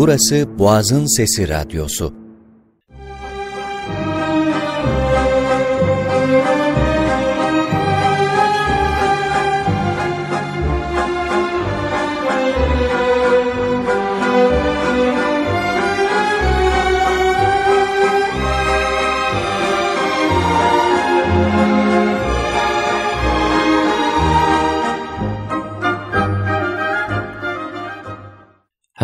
Burası Boğaz'ın Sesi Radyosu.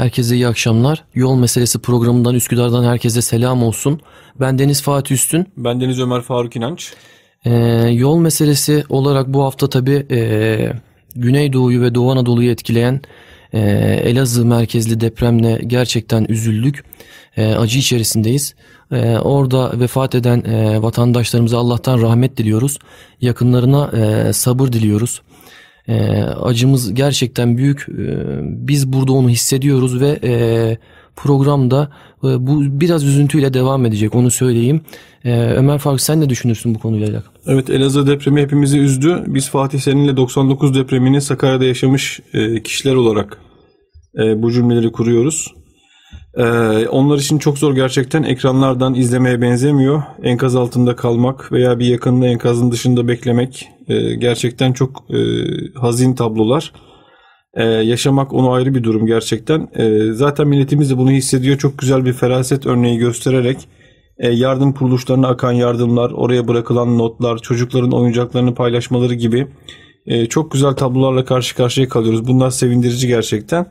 Herkese iyi akşamlar. Yol Meselesi programından Üsküdar'dan herkese selam olsun. Ben Deniz Fatih Üstün. Ben Deniz Ömer Faruk İnanç. Ee, yol meselesi olarak bu hafta tabii e, Güneydoğu'yu ve Doğu Anadolu'yu etkileyen e, Elazığ merkezli depremle gerçekten üzüldük. E, acı içerisindeyiz. E, orada vefat eden e, vatandaşlarımıza Allah'tan rahmet diliyoruz. Yakınlarına e, sabır diliyoruz. E, acımız gerçekten büyük. E, biz burada onu hissediyoruz ve e, programda e, bu biraz üzüntüyle devam edecek onu söyleyeyim. E, Ömer Faruk sen ne düşünürsün bu konuyla alakalı? Evet Elazığ depremi hepimizi üzdü. Biz Fatih seninle 99 depremini Sakarya'da yaşamış e, kişiler olarak e, bu cümleleri kuruyoruz. E, onlar için çok zor gerçekten ekranlardan izlemeye benzemiyor. Enkaz altında kalmak veya bir yakınını enkazın dışında beklemek e, gerçekten çok e, hazin tablolar. E, yaşamak onu ayrı bir durum gerçekten. E, zaten milletimiz de bunu hissediyor. Çok güzel bir feraset örneği göstererek e, yardım kuruluşlarına akan yardımlar, oraya bırakılan notlar, çocukların oyuncaklarını paylaşmaları gibi e, çok güzel tablolarla karşı karşıya kalıyoruz. Bunlar sevindirici gerçekten.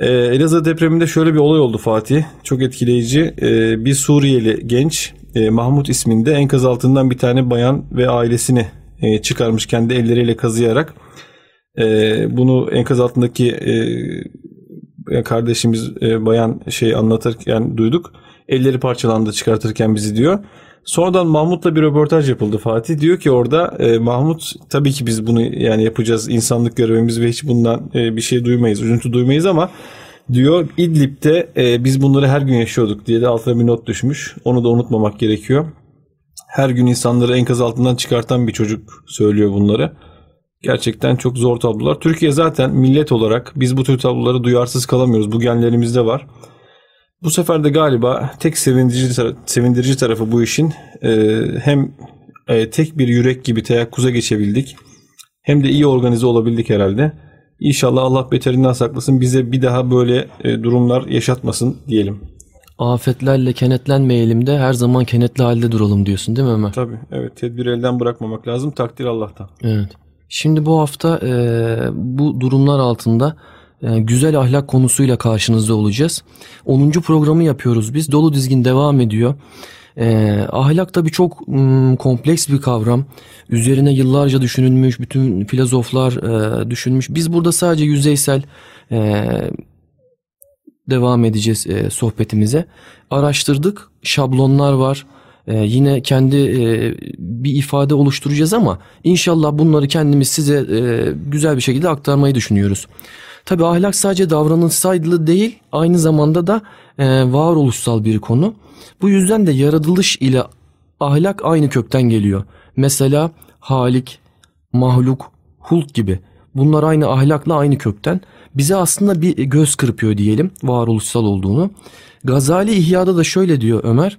E, Elazığ depreminde şöyle bir olay oldu Fatih. Çok etkileyici. E, bir Suriyeli genç e, Mahmut isminde enkaz altından bir tane bayan ve ailesini e, çıkarmış kendi elleriyle kazıyarak. E, bunu enkaz altındaki e, kardeşimiz e, bayan şey anlatırken duyduk. Elleri parçalandı çıkartırken bizi diyor. Sonradan Mahmut'la bir röportaj yapıldı Fatih. Diyor ki orada e, Mahmut tabii ki biz bunu yani yapacağız insanlık görevimiz ve hiç bundan e, bir şey duymayız, üzüntü duymayız ama diyor İdlib'de e, biz bunları her gün yaşıyorduk diye de altına bir not düşmüş. Onu da unutmamak gerekiyor. Her gün insanları enkaz altından çıkartan bir çocuk söylüyor bunları. Gerçekten çok zor tablolar. Türkiye zaten millet olarak biz bu tür tabloları duyarsız kalamıyoruz. Bu genlerimizde var. Bu sefer de galiba tek sevindirici, sevindirici tarafı bu işin e, hem e, tek bir yürek gibi teyakkuza geçebildik hem de iyi organize olabildik herhalde. İnşallah Allah beterinden saklasın bize bir daha böyle e, durumlar yaşatmasın diyelim. Afetlerle kenetlenmeyelim de her zaman kenetli halde duralım diyorsun değil mi Ömer? Tabii evet tedbir elden bırakmamak lazım takdir Allah'tan. Evet. Şimdi bu hafta e, bu durumlar altında güzel ahlak konusuyla karşınızda olacağız. 10. programı yapıyoruz biz. Dolu dizgin devam ediyor. E, ahlak tabii çok m, kompleks bir kavram. Üzerine yıllarca düşünülmüş, bütün filozoflar e, düşünmüş. Biz burada sadece yüzeysel e, devam edeceğiz e, sohbetimize. Araştırdık, şablonlar var. Ee, yine kendi e, bir ifade oluşturacağız ama inşallah bunları kendimiz size e, güzel bir şekilde aktarmayı düşünüyoruz. Tabi ahlak sadece davranışsal değil aynı zamanda da e, varoluşsal bir konu. Bu yüzden de yaratılış ile ahlak aynı kökten geliyor. Mesela halik, mahluk, hulk gibi bunlar aynı ahlakla aynı kökten. Bize aslında bir göz kırpıyor diyelim varoluşsal olduğunu. Gazali İhya'da da şöyle diyor Ömer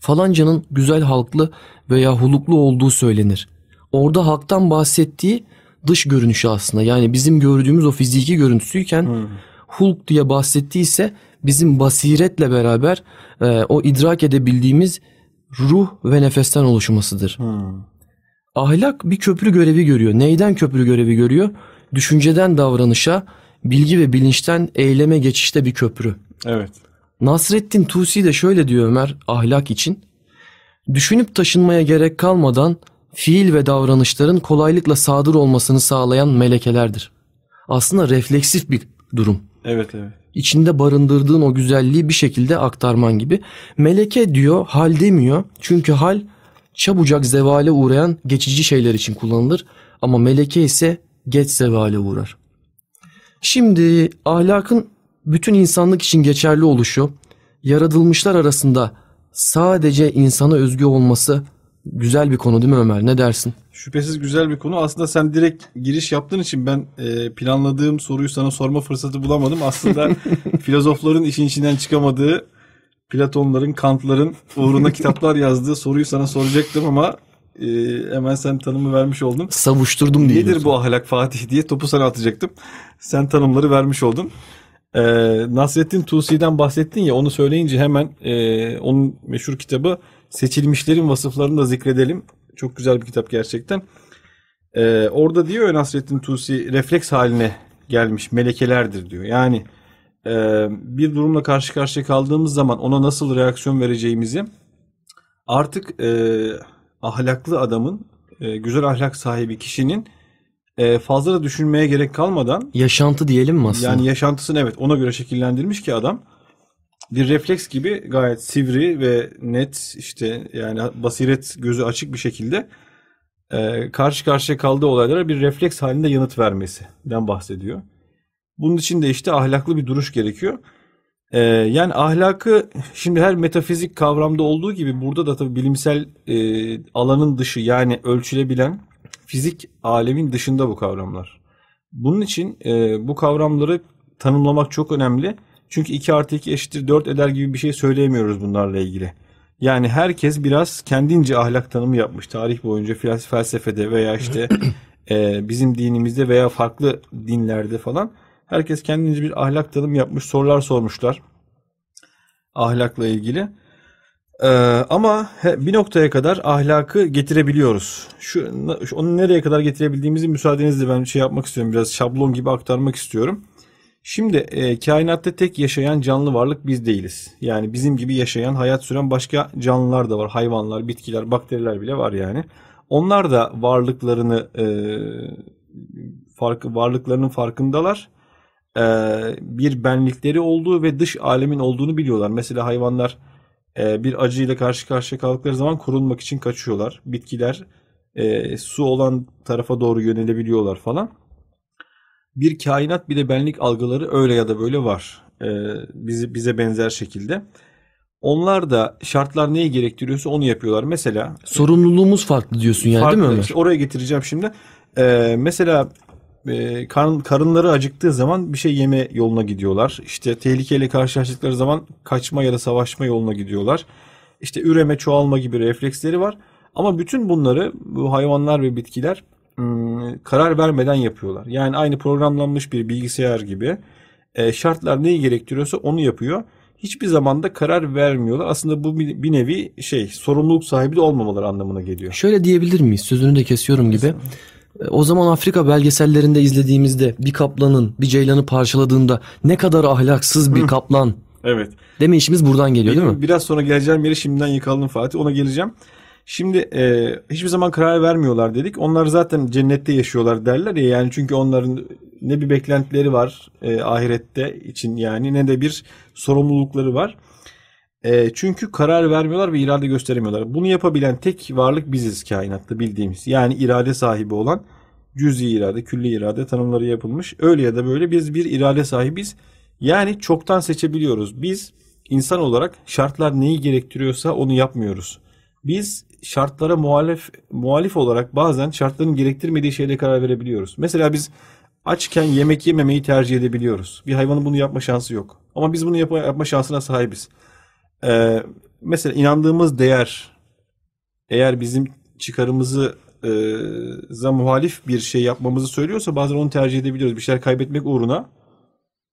falancanın güzel halklı veya huluklu olduğu söylenir. Orada halktan bahsettiği dış görünüşü aslında. Yani bizim gördüğümüz o fiziki görüntüsüyken hmm. hulk diye bahsettiyse bizim basiretle beraber e, o idrak edebildiğimiz ruh ve nefesten oluşmasıdır. Hmm. Ahlak bir köprü görevi görüyor. Neyden köprü görevi görüyor? Düşünceden davranışa, bilgi ve bilinçten eyleme geçişte bir köprü. Evet. Nasreddin Tusi de şöyle diyor Ömer ahlak için. Düşünüp taşınmaya gerek kalmadan fiil ve davranışların kolaylıkla sadır olmasını sağlayan melekelerdir. Aslında refleksif bir durum. Evet evet. İçinde barındırdığın o güzelliği bir şekilde aktarman gibi. Meleke diyor hal demiyor. Çünkü hal çabucak zevale uğrayan geçici şeyler için kullanılır. Ama meleke ise geç zevale uğrar. Şimdi ahlakın bütün insanlık için geçerli oluşu, yaratılmışlar arasında sadece insana özgü olması Güzel bir konu değil mi Ömer? Ne dersin? Şüphesiz güzel bir konu. Aslında sen direkt giriş yaptığın için ben e, planladığım soruyu sana sorma fırsatı bulamadım. Aslında filozofların işin içinden çıkamadığı Platonların, Kantların uğruna kitaplar yazdığı soruyu sana soracaktım ama e, hemen sen tanımı vermiş oldun. Savuşturdum diye. Nedir bu ahlak Fatih diye topu sana atacaktım. Sen tanımları vermiş oldun. Ee, Nasrettin Tusi'den bahsettin ya onu söyleyince hemen e, onun meşhur kitabı Seçilmişlerin Vasıflarını da zikredelim. Çok güzel bir kitap gerçekten. Ee, orada diyor Nasrettin Tusi refleks haline gelmiş melekelerdir diyor. Yani e, bir durumla karşı karşıya kaldığımız zaman ona nasıl reaksiyon vereceğimizi artık e, ahlaklı adamın, e, güzel ahlak sahibi kişinin e, fazla da düşünmeye gerek kalmadan Yaşantı diyelim mi aslında? yani yaşantısını evet ona göre şekillendirmiş ki adam bir refleks gibi gayet sivri ve net işte yani basiret gözü açık bir şekilde e, karşı karşıya kaldığı olaylara bir refleks halinde yanıt vermesinden bahsediyor. Bunun için de işte ahlaklı bir duruş gerekiyor. E, yani ahlakı şimdi her metafizik kavramda olduğu gibi burada da tabii bilimsel e, alanın dışı yani ölçülebilen fizik alemin dışında bu kavramlar. Bunun için e, bu kavramları tanımlamak çok önemli. Çünkü 2 artı 2 eşittir 4 eder gibi bir şey söyleyemiyoruz bunlarla ilgili. Yani herkes biraz kendince ahlak tanımı yapmış tarih boyunca fels- felsefede veya işte e, bizim dinimizde veya farklı dinlerde falan. Herkes kendince bir ahlak tanımı yapmış, sorular sormuşlar ahlakla ilgili. Ee, ama bir noktaya kadar ahlakı getirebiliyoruz. Şu- onu nereye kadar getirebildiğimizi müsaadenizle ben şey yapmak istiyorum. Biraz şablon gibi aktarmak istiyorum. Şimdi e, kainatta tek yaşayan canlı varlık biz değiliz. Yani bizim gibi yaşayan, hayat süren başka canlılar da var. Hayvanlar, bitkiler, bakteriler bile var yani. Onlar da varlıklarını e, fark, varlıklarının farkındalar. E, bir benlikleri olduğu ve dış alemin olduğunu biliyorlar. Mesela hayvanlar e, bir acıyla karşı karşıya kaldıkları zaman korunmak için kaçıyorlar. Bitkiler e, su olan tarafa doğru yönelebiliyorlar falan. Bir kainat bir de benlik algıları öyle ya da böyle var. E, bizi bize benzer şekilde. Onlar da şartlar neyi gerektiriyorsa onu yapıyorlar. Mesela Sorumluluğumuz farklı diyorsun yani değil mi farklı- Ömer? işte oraya getireceğim şimdi. E, mesela e, karın, karınları acıktığı zaman bir şey yeme yoluna gidiyorlar. İşte tehlikeyle karşılaştıkları zaman kaçma ya da savaşma yoluna gidiyorlar. İşte üreme, çoğalma gibi refleksleri var. Ama bütün bunları bu hayvanlar ve bitkiler karar vermeden yapıyorlar. Yani aynı programlanmış bir bilgisayar gibi e, şartlar neyi gerektiriyorsa onu yapıyor. Hiçbir zaman da karar vermiyorlar. Aslında bu bir nevi şey sorumluluk sahibi de olmamaları anlamına geliyor. Şöyle diyebilir miyiz? Sözünü de kesiyorum gibi. E, O zaman Afrika belgesellerinde izlediğimizde bir kaplanın bir ceylanı parçaladığında ne kadar ahlaksız bir kaplan Evet. deme işimiz buradan geliyor değil Benim mi? biraz sonra geleceğim yeri şimdiden yakaladım Fatih. Ona geleceğim. Şimdi e, hiçbir zaman karar vermiyorlar dedik. Onlar zaten cennette yaşıyorlar derler ya. Yani çünkü onların ne bir beklentileri var e, ahirette için yani ne de bir sorumlulukları var. E, çünkü karar vermiyorlar ve irade gösteremiyorlar. Bunu yapabilen tek varlık biziz kainatta bildiğimiz. Yani irade sahibi olan cüz'i irade, külli irade tanımları yapılmış. Öyle ya da böyle biz bir irade sahibiz. Yani çoktan seçebiliyoruz. Biz insan olarak şartlar neyi gerektiriyorsa onu yapmıyoruz. Biz şartlara muhalif muhalif olarak bazen şartların gerektirmediği şeylere karar verebiliyoruz. Mesela biz açken yemek yememeyi tercih edebiliyoruz. Bir hayvanın bunu yapma şansı yok. Ama biz bunu yapma, yapma şansına sahibiz. Ee, mesela inandığımız değer eğer bizim çıkarımızı e, muhalif bir şey yapmamızı söylüyorsa bazen onu tercih edebiliyoruz. Bir şeyler kaybetmek uğruna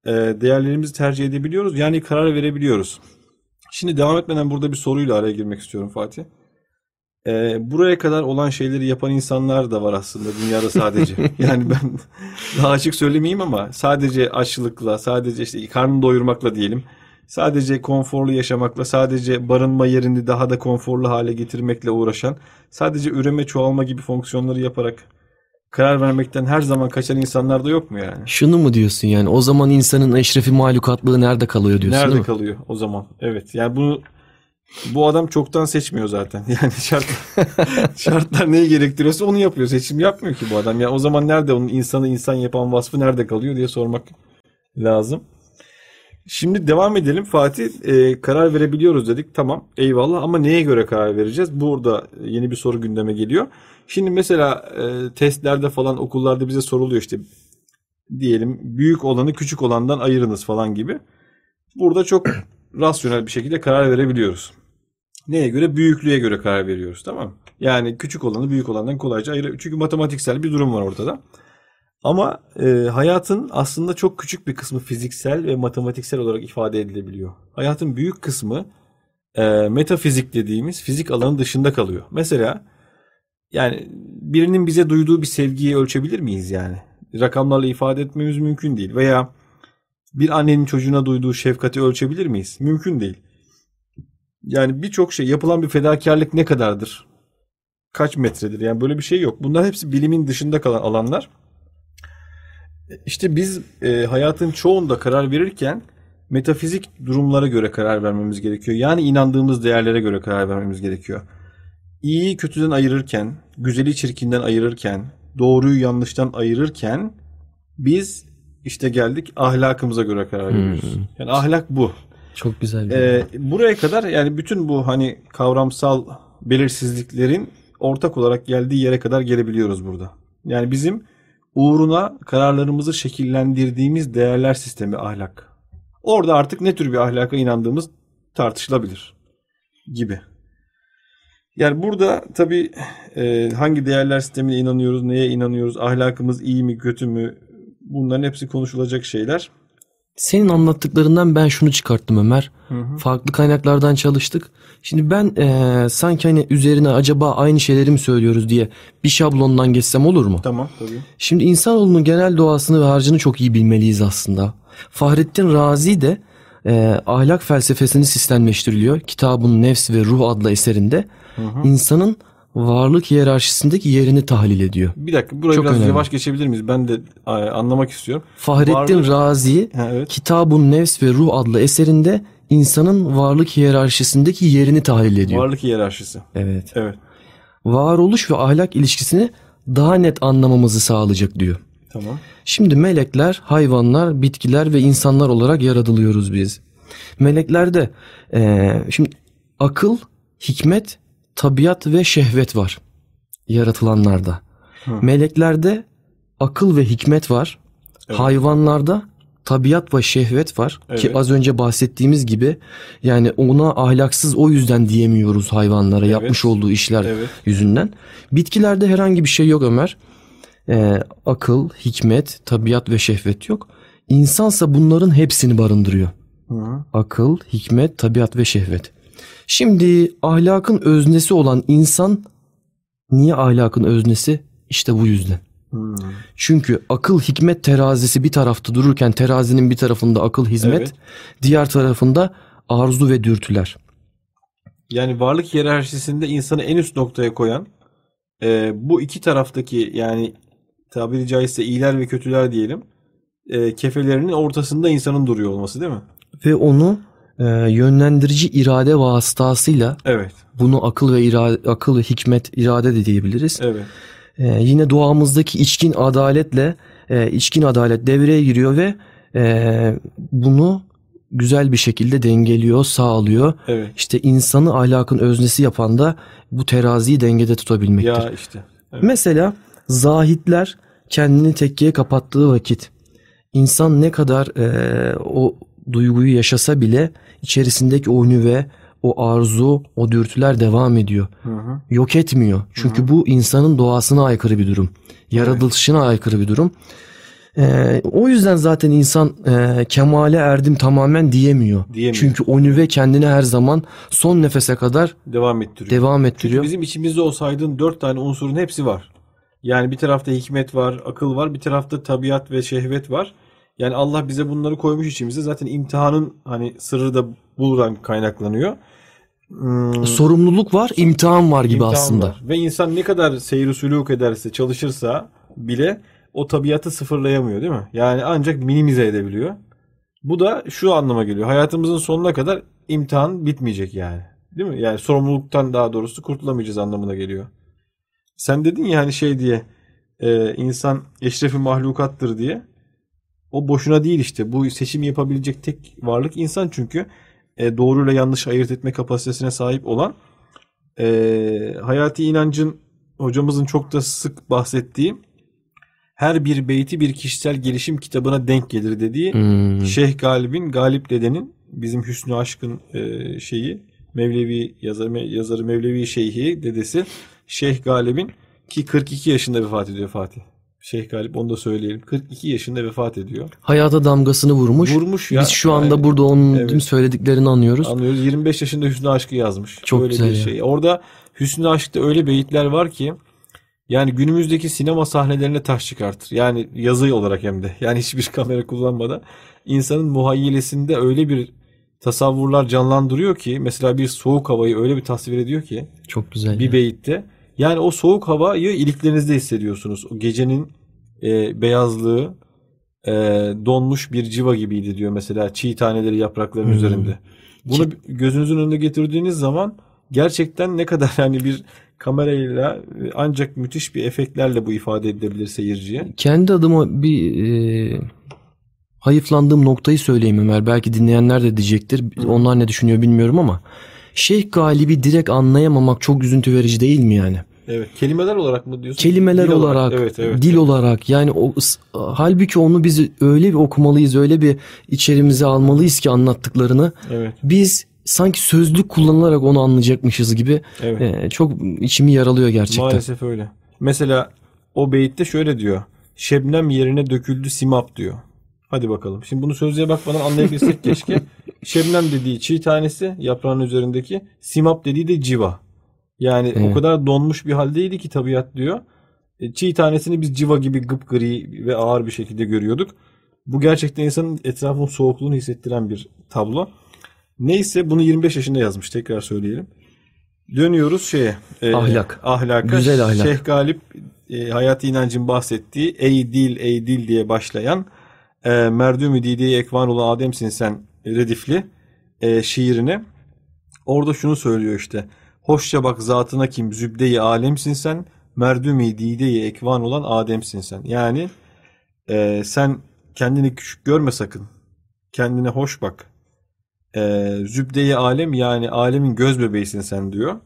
e, değerlerimizi tercih edebiliyoruz. Yani karar verebiliyoruz. Şimdi devam etmeden burada bir soruyla araya girmek istiyorum Fatih. E, buraya kadar olan şeyleri yapan insanlar da var aslında dünyada sadece. yani ben daha açık söylemeyeyim ama sadece açlıkla, sadece işte karnını doyurmakla diyelim. Sadece konforlu yaşamakla, sadece barınma yerini daha da konforlu hale getirmekle uğraşan, sadece üreme, çoğalma gibi fonksiyonları yaparak karar vermekten her zaman kaçan insanlar da yok mu yani? Şunu mu diyorsun yani? O zaman insanın eşrefi mahlukatlığı nerede kalıyor diyorsun değil Nerede kalıyor o zaman? Evet. Yani bunu bu adam çoktan seçmiyor zaten. Yani şart, şartlar neyi gerektiriyorsa onu yapıyor. Seçim yapmıyor ki bu adam. Yani o zaman nerede onun insanı insan yapan vasfı nerede kalıyor diye sormak lazım. Şimdi devam edelim Fatih. E, karar verebiliyoruz dedik. Tamam eyvallah ama neye göre karar vereceğiz? Burada yeni bir soru gündeme geliyor. Şimdi mesela e, testlerde falan okullarda bize soruluyor işte diyelim büyük olanı küçük olandan ayırınız falan gibi. Burada çok rasyonel bir şekilde karar verebiliyoruz. Neye göre? Büyüklüğe göre karar veriyoruz tamam mı? Yani küçük olanı büyük olandan kolayca ayır. Çünkü matematiksel bir durum var ortada. Ama e, hayatın aslında çok küçük bir kısmı fiziksel ve matematiksel olarak ifade edilebiliyor. Hayatın büyük kısmı e, metafizik dediğimiz fizik alanın dışında kalıyor. Mesela yani birinin bize duyduğu bir sevgiyi ölçebilir miyiz yani? Rakamlarla ifade etmemiz mümkün değil. Veya bir annenin çocuğuna duyduğu şefkati ölçebilir miyiz? Mümkün değil. Yani birçok şey yapılan bir fedakarlık ne kadardır? Kaç metredir? Yani böyle bir şey yok. Bunlar hepsi bilimin dışında kalan alanlar. İşte biz e, hayatın çoğunda karar verirken metafizik durumlara göre karar vermemiz gerekiyor. Yani inandığımız değerlere göre karar vermemiz gerekiyor. İyiyi kötüden ayırırken, güzeli çirkinden ayırırken, doğruyu yanlıştan ayırırken biz işte geldik ahlakımıza göre karar veriyoruz. Hmm. Yani ahlak bu. Çok güzel. Bir Ee, buraya kadar yani bütün bu hani kavramsal belirsizliklerin ortak olarak geldiği yere kadar gelebiliyoruz burada. Yani bizim uğruna kararlarımızı şekillendirdiğimiz değerler sistemi ahlak. Orada artık ne tür bir ahlaka inandığımız tartışılabilir gibi. Yani burada tabii e, hangi değerler sistemine inanıyoruz, neye inanıyoruz, ahlakımız iyi mi kötü mü bunların hepsi konuşulacak şeyler. Senin anlattıklarından ben şunu çıkarttım Ömer. Farklı kaynaklardan çalıştık. Şimdi ben eee, sanki hani üzerine acaba aynı şeyleri mi söylüyoruz diye bir şablondan geçsem olur mu? Tamam tabii. Şimdi insanoğlunun genel doğasını ve harcını çok iyi bilmeliyiz aslında. Fahrettin Razi de eee, ahlak felsefesini sistemleştiriliyor. Kitabın Nefs ve Ruh adlı eserinde insanın varlık hiyerarşisindeki yerini tahlil ediyor. Bir dakika burayı Çok biraz önemli. yavaş geçebilir miyiz? Ben de anlamak istiyorum. Fahrettin Varlık- Razi Ha, evet. Kitabun Nefs ve Ruh adlı eserinde insanın varlık hiyerarşisindeki yerini tahlil ediyor. Varlık hiyerarşisi. Evet. Evet. Varoluş ve ahlak ilişkisini daha net anlamamızı sağlayacak diyor. Tamam. Şimdi melekler, hayvanlar, bitkiler ve insanlar olarak yaratılıyoruz biz. Meleklerde eee, şimdi akıl, hikmet, tabiat ve şehvet var yaratılanlarda. Meleklerde akıl ve hikmet var. Evet. Hayvanlarda tabiat ve şehvet var ki Evet. az önce bahsettiğimiz gibi yani ona ahlaksız o yüzden diyemiyoruz hayvanlara yapmış olduğu işler Evet. yüzünden. Bitkilerde herhangi bir şey yok Ömer. Ee, akıl, hikmet, tabiat ve şehvet yok. İnsansa bunların hepsini barındırıyor. Hı hı. Akıl, hikmet, tabiat ve şehvet. Şimdi ahlakın öznesi olan insan niye ahlakın öznesi? İşte bu yüzden. Hmm. Çünkü akıl hikmet terazisi bir tarafta dururken terazinin bir tarafında akıl hizmet, Evet. diğer tarafında arzu ve dürtüler. Yani varlık hiyerarşisinde insanı en üst noktaya koyan e, bu iki taraftaki yani tabiri caizse iyiler ve kötüler diyelim e, kefelerinin ortasında insanın duruyor olması değil mi? Ve onu e, yönlendirici irade vasıtasıyla Evet. bunu akıl ve irade, akıl ve hikmet irade de diyebiliriz. Evet. E, yine doğamızdaki içkin adaletle e, içkin adalet devreye giriyor ve e, bunu güzel bir şekilde dengeliyor, sağlıyor. Evet. İşte insanı ahlakın öznesi yapan da bu teraziyi dengede tutabilmektir. Ya işte. Evet. Mesela zahitler kendini tekkiye kapattığı vakit insan ne kadar eee, o duyguyu yaşasa bile içerisindeki o ve o arzu, o dürtüler devam ediyor. Hı hı. Yok etmiyor. Çünkü bu insanın doğasına aykırı bir durum. Yaratılışına aykırı bir durum. Eee, o yüzden zaten insan eee, kemale erdim tamamen diyemiyor. Diyemiyor. Çünkü o nüve kendini her zaman son nefese kadar Devam ettiriyor. devam Çünkü ettiriyor. bizim içimizde o saydığın dört tane unsurun hepsi var. Yani bir tarafta hikmet var, akıl var, bir tarafta tabiat ve şehvet var. Yani Allah bize bunları koymuş içimize. Zaten imtihanın hani sırrı da buradan kaynaklanıyor. Hmm, Sorumluluk var, imtihan var gibi imtihan aslında. var. Ve insan ne kadar seyri sülûk ederse, çalışırsa bile o tabiatı sıfırlayamıyor değil mi? Yani ancak minimize edebiliyor. Bu da şu anlama geliyor. Hayatımızın sonuna kadar imtihan bitmeyecek yani. Değil mi? Yani sorumluluktan daha doğrusu kurtulamayacağız anlamına geliyor. Sen dedin ya hani şey diye e, insan eşrefi mahlukattır diye. O boşuna değil işte. Bu seçim yapabilecek tek varlık insan çünkü e, doğruyla yanlış ayırt etme kapasitesine sahip olan e, hayati inancın hocamızın çok da sık bahsettiği her bir beyti bir kişisel gelişim kitabına denk gelir dediği Hmm. Şeyh Galip'in Galip dedenin bizim Hüsnü Aşk'ın e, şeyi Mevlevi yazarı, yazarı Mevlevi Şeyhi dedesi Şeyh Galip'in ki 42 yaşında vefat ediyor Fatih. Şeyh Galip onu da söyleyelim. 42 yaşında vefat ediyor. Hayata damgasını vurmuş. Vurmuş ya. Biz şu anda Yani burada onun Evet. söylediklerini anlıyoruz. Anlıyoruz. 25 yaşında Hüsnü Aşk'ı yazmış. Çok öyle güzel bir ya. şey. Orada Hüsnü Aşk'ta öyle beyitler var ki yani günümüzdeki sinema sahnelerine taş çıkartır. Yani yazı olarak hem de. Yani hiçbir kamera kullanmadan insanın muhayyilesinde öyle bir tasavvurlar canlandırıyor ki mesela bir soğuk havayı öyle bir tasvir ediyor ki Çok güzel. bir ya. beyitte. Yani o soğuk havayı iliklerinizde hissediyorsunuz. O gecenin e, beyazlığı e, donmuş bir civa gibiydi diyor mesela çiğ taneleri yaprakların Hmm. üzerinde. Bunu gözünüzün önünde getirdiğiniz zaman gerçekten ne kadar yani bir kamerayla ancak müthiş bir efektlerle bu ifade edilebilir seyirciye. Kendi adıma bir e, hayıflandığım noktayı söyleyeyim Ömer. Belki dinleyenler de diyecektir. Onlar ne düşünüyor bilmiyorum ama Şeyh Galip'i direkt anlayamamak çok üzüntü verici değil mi yani? Evet. Kelimeler olarak mı diyorsun? Kelimeler Dil olarak, Evet, evet. dil olarak yani o halbuki onu biz öyle bir okumalıyız, öyle bir içerimize almalıyız ki anlattıklarını. Evet. Biz sanki sözlük kullanılarak onu anlayacakmışız gibi Evet. e, çok içimi yaralıyor gerçekten. Maalesef öyle. Mesela o beyitte şöyle diyor. Şebnem yerine döküldü simap diyor. Hadi bakalım. Şimdi bunu sözlüğe bakmadan anlayabilsek keşke. Şebnem dediği çiğ tanesi yaprağın üzerindeki. Simap dediği de civa. Yani Evet. o kadar donmuş bir haldeydi ki tabiat diyor. E, Çiğ tanesini biz civa gibi gıpgri ve ağır bir şekilde görüyorduk. Bu gerçekten insanın etrafın soğukluğunu hissettiren bir tablo. Neyse bunu 25 yaşında yazmış tekrar söyleyelim. Dönüyoruz şeye. e, Ahlak. Ahlaka. Güzel ahlak. Şeyh Galip e, hayati inancın bahsettiği ey dil ey dil diye başlayan e, merdümü dideye ekvan olan Ademsin sen redifli e, şiirini orada şunu söylüyor işte. Hoşça bak zatına kim zübde-i alemsin sen merdümi dide-i ekvan olan Ademsin sen. Yani e, sen kendini küçük görme sakın. Kendine hoş bak. E, zübde-i alem yani alemin göz bebeğisin sen diyor.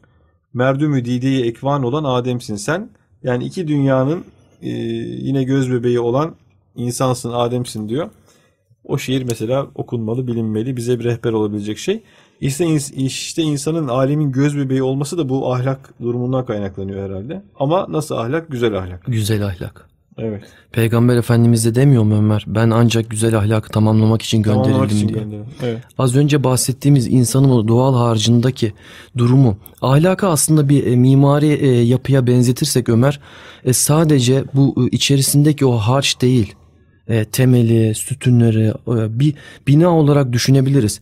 Merdümü dide-i ekvan olan Ademsin sen. Yani iki dünyanın e, yine göz bebeği olan insansın, Ademsin diyor. O şiir mesela okunmalı, bilinmeli, bize bir rehber olabilecek şey. İşte, işte insanın alemin göz bebeği olması da bu ahlak durumundan kaynaklanıyor herhalde. Ama nasıl ahlak? Güzel ahlak. Güzel ahlak. Evet. Peygamber Efendimiz de demiyor mu Ömer? Ben ancak güzel ahlakı tamamlamak için Tamamlamak gönderildim için diye. gönderim. Evet. Az önce bahsettiğimiz insanın o doğal harcındaki durumu ahlaka aslında bir e, mimari e, yapıya benzetirsek Ömer e, sadece bu e, içerisindeki o harç değil e, temeli, sütunları e, bir bina olarak düşünebiliriz.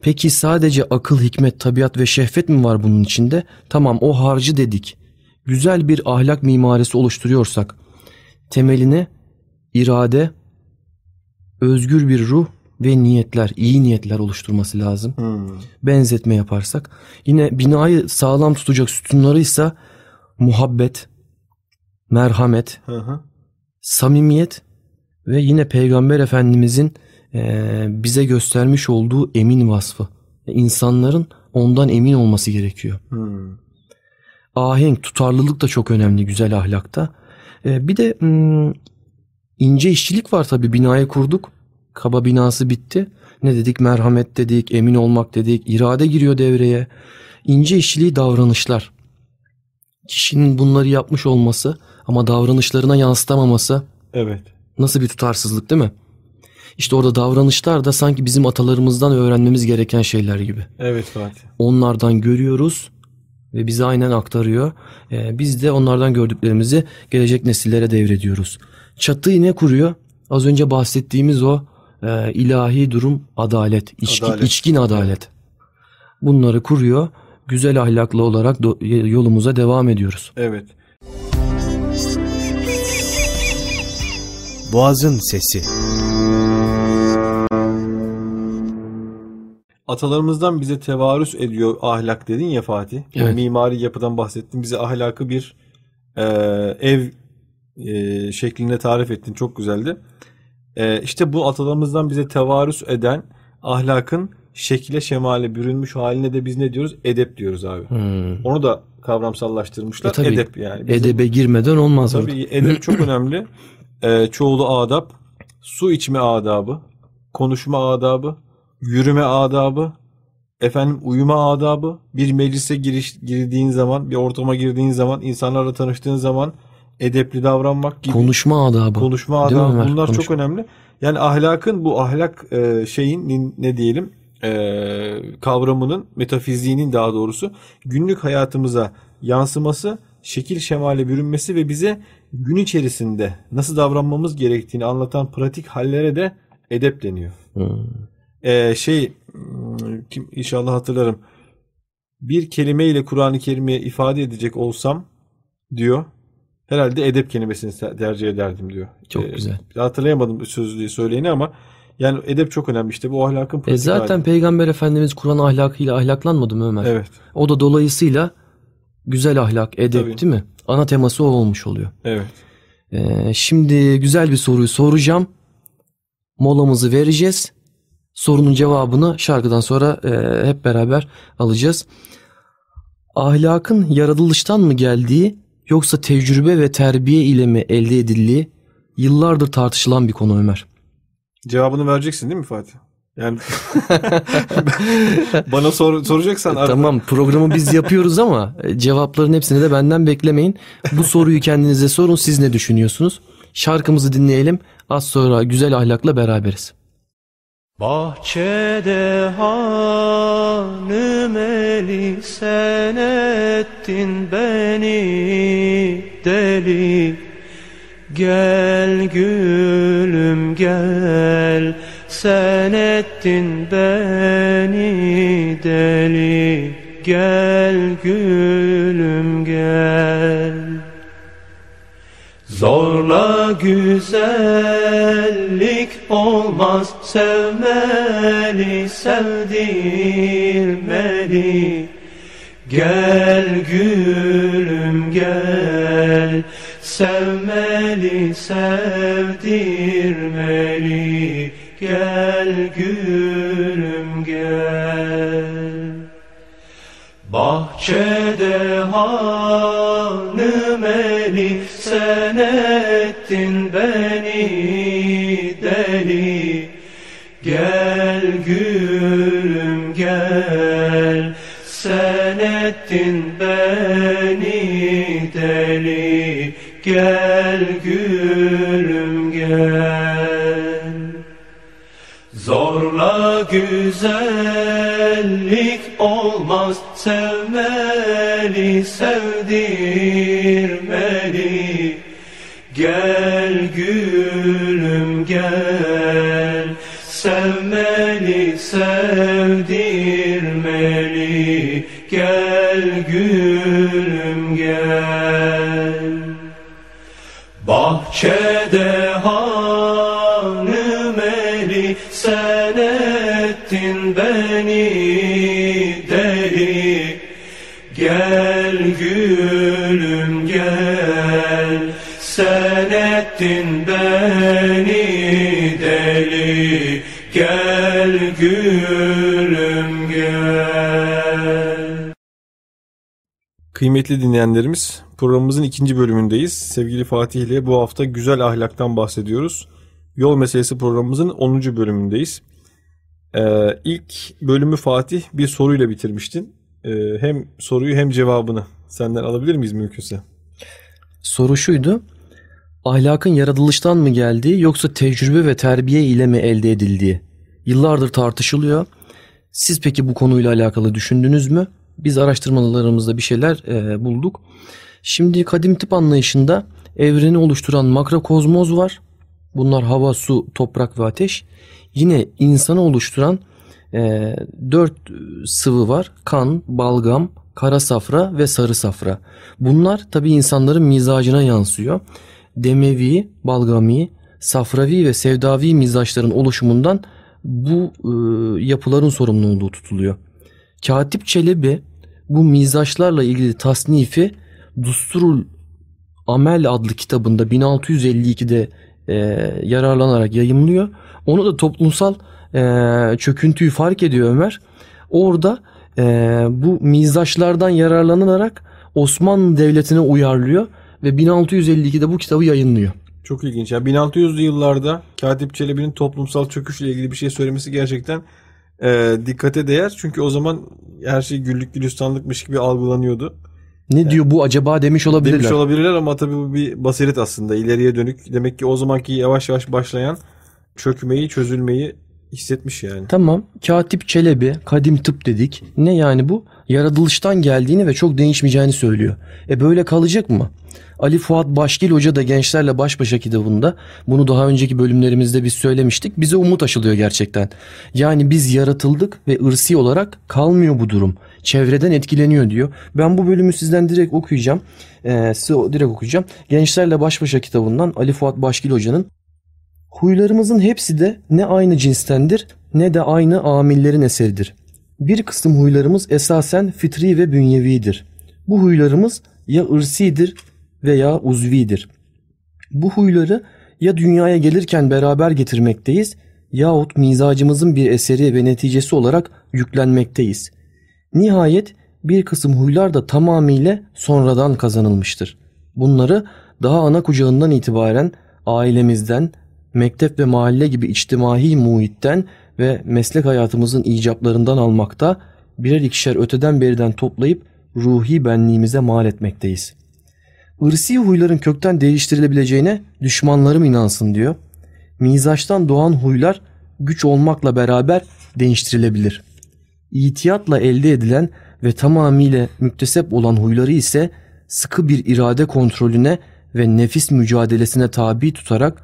Peki sadece akıl, hikmet, tabiat ve şehvet mi var bunun içinde? Tamam o harcı dedik. Güzel bir ahlak mimarisi oluşturuyorsak temeline irade, özgür bir ruh ve niyetler, iyi niyetler oluşturması lazım. Hmm. Benzetme yaparsak. Yine binayı sağlam tutacak sütunlarıysa muhabbet, merhamet, Hı hı. samimiyet ve yine Peygamber Efendimizin eee, bize göstermiş olduğu emin vasfı. İnsanların ondan emin olması gerekiyor. Hmm. Ahenk, tutarlılık da çok önemli güzel ahlakta. Ee, bir de hmm, ince işçilik var tabii binayı kurduk. Kaba binası bitti. Ne dedik? Merhamet dedik, emin olmak dedik, irade giriyor devreye. İnce işçiliği davranışlar. Kişinin bunları yapmış olması ama davranışlarına yansıtamaması Evet. Nasıl bir tutarsızlık değil mi? İşte orada davranışlar da sanki bizim atalarımızdan öğrenmemiz gereken şeyler gibi Evet Fatih. onlardan görüyoruz ve bize aynen aktarıyor. Ee, biz de onlardan gördüklerimizi gelecek nesillere devrediyoruz. Çatıyı ne kuruyor? Az önce bahsettiğimiz o e, ilahi durum adalet, içkin, Adalet. içkin adalet. Bunları kuruyor. Güzel ahlaklı olarak do- yolumuza devam ediyoruz. Evet. Boğazın Sesi Atalarımızdan bize tevarüs ediyor ahlak dedin ya Fatih. Evet. mimari yapıdan bahsettin. Bize ahlakı bir e, ev e, şeklinde tarif ettin. Çok güzeldi. E, işte bu atalarımızdan bize tevarüs eden ahlakın şekile şemale bürünmüş haline de biz ne diyoruz? Edep diyoruz abi. Hmm. Onu da kavramsallaştırmışlar. E tabii, edep yani. Bizim- Edebe girmeden olmaz Tabii orada. edep çok önemli. Ee, çoğulu adab, su içme adabı, konuşma adabı, yürüme adabı, efendim uyuma adabı, bir meclise giriş girdiğin zaman, bir ortama girdiğin zaman, insanlarla tanıştığın zaman edepli davranmak gibi Konuşma adabı. konuşma adabı bunlar çok Konuşma. önemli. Yani ahlakın bu ahlak e, şeyin ne diyelim e, kavramının metafiziğinin daha doğrusu günlük hayatımıza yansıması, şekil şemale bürünmesi ve bize gün içerisinde nasıl davranmamız gerektiğini anlatan pratik hallere de edep deniyor. Hmm. E, şey kim inşallah hatırlarım. Bir kelimeyle Kur'an-ı Kerim'i ifade edecek olsam diyor. Herhalde edep kelimesini tercih ederdim diyor. Çok Ee, güzel. Hatırlayamadım sözlüğü söyleyeni ama yani edep çok önemli işte bu ahlakın E zaten hali. Peygamber Efendimiz Kur'an ahlakıyla ahlaklanmadı mı Ömer? Evet, O da dolayısıyla güzel ahlak, edep Tabii. değil mi? Ana teması o olmuş oluyor. evet. Ee, şimdi güzel bir soruyu soracağım. Molamızı vereceğiz. Sorunun cevabını şarkıdan sonra e, hep beraber alacağız. Ahlakın yaratılıştan mı geldiği yoksa tecrübe ve terbiye ile mi elde edildiği yıllardır tartışılan bir konu Ömer. Cevabını vereceksin değil mi Fatih? Yani bana sor, soracaksan arada- Tamam programı biz yapıyoruz ama e, cevapların hepsini de benden beklemeyin. Bu soruyu kendinize sorun siz ne düşünüyorsunuz? Şarkımızı dinleyelim az sonra güzel ahlakla beraberiz. Bahçede hanım eli sen ettin beni deli Gel gülüm gel sen ettin beni deli. Gel gülüm gel. Zorla güzellik olmaz. Sevmeli sevdirmeli Gel gülüm gel. Sevmeli sevdirmeli Gel gülüm gel. Bahçede hanım eli sen ettin beni deli. Gel gülüm gel sen ettin beni deli. Gel güzellik olmaz. Sevmeli sevdirmeli Gel gülüm gel. Sevmeli sevdirmeli Gel gülüm gel. Bahçede beni deli Gel gülüm gel sen ettin beni deli Gel gülüm Kıymetli dinleyenlerimiz programımızın ikinci bölümündeyiz. Sevgili Fatih ile bu hafta güzel ahlaktan bahsediyoruz. Yol meselesi programımızın 10. bölümündeyiz. Ee, ilk bölümü Fatih bir soruyla bitirmiştin. Ee, hem soruyu hem cevabını senden alabilir miyiz mümkünse? Soru şuydu. Ahlakın yaratılıştan mı geldiği yoksa tecrübe ve terbiye ile mi elde edildiği yıllardır tartışılıyor. Siz peki bu konuyla alakalı düşündünüz mü? Biz araştırmalarımızda bir şeyler e, bulduk. Şimdi kadim tip anlayışında evreni oluşturan makrokozmoz var. Bunlar hava, su, toprak ve ateş. Yine insanı oluşturan e, dört sıvı var. Kan, balgam, kara safra ve sarı safra. Bunlar tabi insanların mizacına yansıyor. Demevi, balgami, safravi ve sevdavi mizaçların oluşumundan bu e, yapıların sorumlu olduğu tutuluyor. Katip Çelebi bu mizaçlarla ilgili tasnifi Dusturul Amel adlı kitabında 1652'de e, yararlanarak yayımlıyor. Onu da toplumsal e, çöküntüyü fark ediyor Ömer. Orada e, bu mizaçlardan yararlanarak Osmanlı Devleti'ne uyarlıyor ve 1652'de bu kitabı yayınlıyor. Çok ilginç. Yani 1600'lü yıllarda Katip Çelebi'nin toplumsal çöküşle ilgili bir şey söylemesi gerçekten e, dikkate değer. Çünkü o zaman her şey güllük gülistanlıkmış gibi algılanıyordu. Ne diyor bu acaba demiş olabilirler. Demiş olabilirler ama tabii bu bir basiret aslında. ileriye dönük. Demek ki o zamanki yavaş yavaş başlayan çökmeyi, çözülmeyi hissetmiş yani. Tamam. Katip Çelebi, kadim tıp dedik. Ne yani bu? Yaratılıştan geldiğini ve çok değişmeyeceğini söylüyor. E böyle kalacak mı? Ali Fuat Başgil Hoca da Gençlerle Baş Başa kitabında bunu daha önceki bölümlerimizde biz söylemiştik. Bize umut aşılıyor gerçekten. Yani biz yaratıldık ve ırsi olarak kalmıyor bu durum. Çevreden etkileniyor diyor. Ben bu bölümü sizden direkt okuyacağım. Ee, size direkt okuyacağım. Gençlerle Baş Başa kitabından Ali Fuat Başgil Hoca'nın Huylarımızın hepsi de ne aynı cinstendir ne de aynı amillerin eseridir. Bir kısım huylarımız esasen fitri ve bünyevidir. Bu huylarımız ya ırsidir veya uzvidir. Bu huyları ya dünyaya gelirken beraber getirmekteyiz yahut mizacımızın bir eseri ve neticesi olarak yüklenmekteyiz. Nihayet bir kısım huylar da tamamıyla sonradan kazanılmıştır. Bunları daha ana kucağından itibaren ailemizden, mektep ve mahalle gibi içtimai muhitten ve meslek hayatımızın icaplarından almakta, birer ikişer öteden beriden toplayıp ruhi benliğimize mal etmekteyiz. Irsi huyların kökten değiştirilebileceğine düşmanlarım inansın diyor. Mizaçtan doğan huylar güç olmakla beraber değiştirilebilir. İtiyatla elde edilen ve tamamıyla müktesep olan huyları ise sıkı bir irade kontrolüne ve nefis mücadelesine tabi tutarak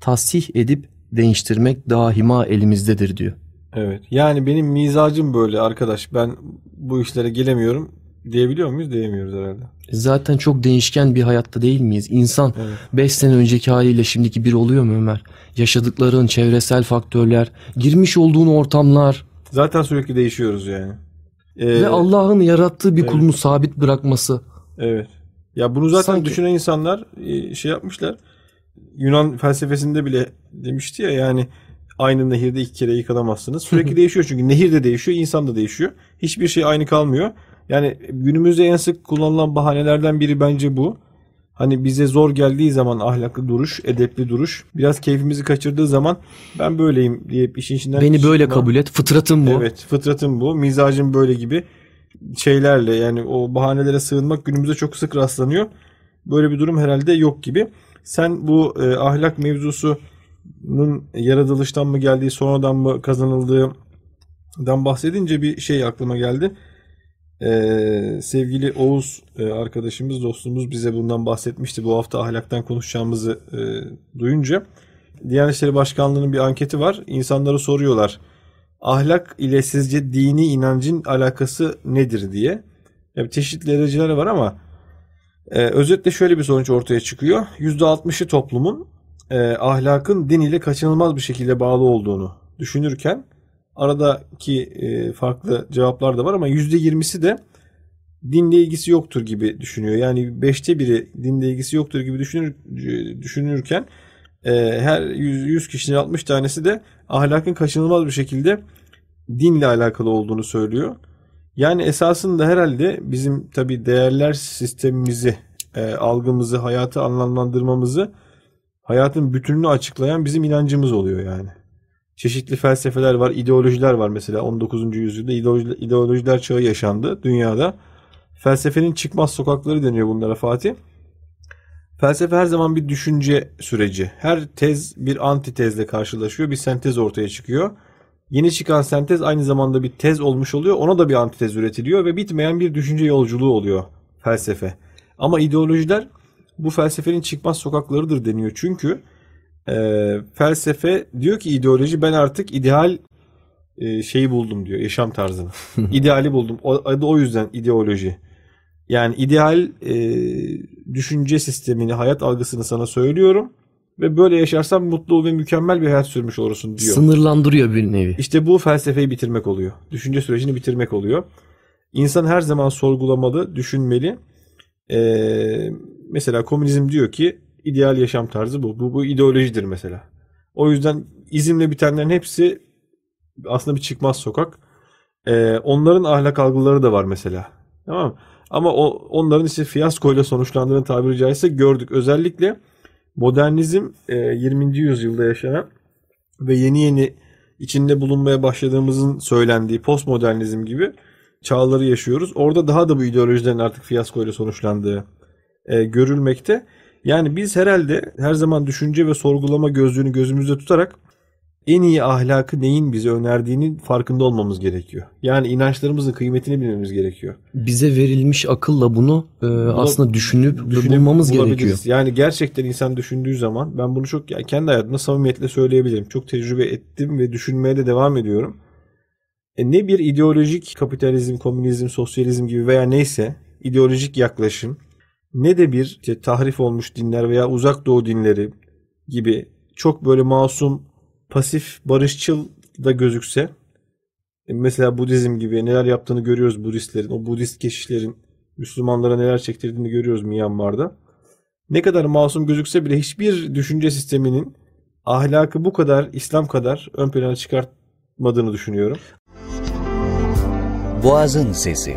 tasih edip değiştirmek daima elimizdedir diyor. Evet. Yani benim mizacım böyle arkadaş. Ben bu işlere gelemiyorum diyebiliyor muyuz? Diyemiyoruz herhalde. Zaten çok değişken bir hayatta değil miyiz? İnsan 5 evet. sene önceki haliyle şimdiki bir oluyor mu Ömer? Yaşadıkların, çevresel faktörler, girmiş olduğun ortamlar. Zaten sürekli değişiyoruz yani. Ee, Ve Allah'ın yarattığı bir evet. kulunu sabit bırakması. Evet. Ya bunu zaten Sanki. düşünen insanlar e, şey yapmışlar. Yunan felsefesinde bile demişti ya yani aynı nehirde iki kere yıkanamazsınız. Sürekli değişiyor çünkü nehir de değişiyor, insan da değişiyor. Hiçbir şey aynı kalmıyor. Yani günümüzde en sık kullanılan bahanelerden biri bence bu. Hani bize zor geldiği zaman ahlaklı duruş, edepli duruş, biraz keyfimizi kaçırdığı zaman ben böyleyim diye işin içinden... Beni böyle çıkma. kabul et, fıtratım bu. Evet, fıtratım bu, mizacım böyle gibi şeylerle yani o bahanelere sığınmak günümüzde çok sık rastlanıyor. Böyle bir durum herhalde yok gibi. Sen bu e, ahlak mevzusunun yaratılıştan mı geldiği, sonradan mı kazanıldığından bahsedince bir şey aklıma geldi. Ee, sevgili Oğuz e, arkadaşımız, dostumuz bize bundan bahsetmişti. Bu hafta ahlaktan konuşacağımızı e, duyunca. Diyanet İşleri Başkanlığı'nın bir anketi var. İnsanlara soruyorlar. Ahlak ile sizce dini inancın alakası nedir diye. Yani çeşitli dereceler var ama e, özetle şöyle bir sonuç ortaya çıkıyor. %60'ı toplumun e, ahlakın din ile kaçınılmaz bir şekilde bağlı olduğunu düşünürken aradaki e, farklı cevaplar da var ama %20'si de dinle ilgisi yoktur gibi düşünüyor. Yani beşte biri dinle ilgisi yoktur gibi düşünür, düşünürken e, her 100, 100 kişinin 60 tanesi de ahlakın kaçınılmaz bir şekilde dinle alakalı olduğunu söylüyor. Yani esasında herhalde bizim tabi değerler sistemimizi, e, algımızı, hayatı anlamlandırmamızı, hayatın bütününü açıklayan bizim inancımız oluyor yani. Çeşitli felsefeler var, ideolojiler var mesela 19. yüzyılda ideolojiler, ideolojiler çağı yaşandı dünyada. Felsefenin çıkmaz sokakları deniyor bunlara Fatih. Felsefe her zaman bir düşünce süreci. Her tez bir antitezle karşılaşıyor, bir sentez ortaya çıkıyor. Yeni çıkan sentez aynı zamanda bir tez olmuş oluyor. Ona da bir antitez üretiliyor ve bitmeyen bir düşünce yolculuğu oluyor felsefe. Ama ideolojiler bu felsefenin çıkmaz sokaklarıdır deniyor. Çünkü e, felsefe diyor ki ideoloji ben artık ideal e, şeyi buldum diyor yaşam tarzını. İdeali buldum. O, adı o yüzden ideoloji. Yani ideal e, düşünce sistemini, hayat algısını sana söylüyorum ve böyle yaşarsan mutlu ve mükemmel bir hayat sürmüş olursun diyor. Sınırlandırıyor bir nevi. İşte bu felsefeyi bitirmek oluyor. Düşünce sürecini bitirmek oluyor. İnsan her zaman sorgulamalı, düşünmeli. Ee, mesela komünizm diyor ki ideal yaşam tarzı bu. Bu, bu ideolojidir mesela. O yüzden izimle bitenlerin hepsi aslında bir çıkmaz sokak. Ee, onların ahlak algıları da var mesela. Tamam mı? Ama o, onların işte fiyaskoyla sonuçlandığını tabiri caizse gördük. Özellikle modernizm e, 20. yüzyılda yaşanan ve yeni yeni içinde bulunmaya başladığımızın söylendiği postmodernizm gibi çağları yaşıyoruz. Orada daha da bu ideolojilerin artık fiyaskoyla sonuçlandığı e, görülmekte. Yani biz herhalde her zaman düşünce ve sorgulama gözlüğünü gözümüzde tutarak en iyi ahlakı neyin bize önerdiğinin farkında olmamız gerekiyor. Yani inançlarımızın kıymetini bilmemiz gerekiyor. Bize verilmiş akılla bunu e, aslında düşünüp, bulmamız gerekiyor. Yani gerçekten insan düşündüğü zaman ben bunu çok yani kendi hayatımda samimiyetle söyleyebilirim. Çok tecrübe ettim ve düşünmeye de devam ediyorum. E ne bir ideolojik kapitalizm, komünizm, sosyalizm gibi veya neyse ideolojik yaklaşım ne de bir işte tahrif olmuş dinler veya uzak doğu dinleri gibi çok böyle masum, pasif, barışçıl da gözükse e mesela Budizm gibi neler yaptığını görüyoruz Budistlerin. O Budist keşişlerin Müslümanlara neler çektirdiğini görüyoruz Myanmar'da. Ne kadar masum gözükse bile hiçbir düşünce sisteminin ahlakı bu kadar İslam kadar ön plana çıkartmadığını düşünüyorum. Boğazın Sesi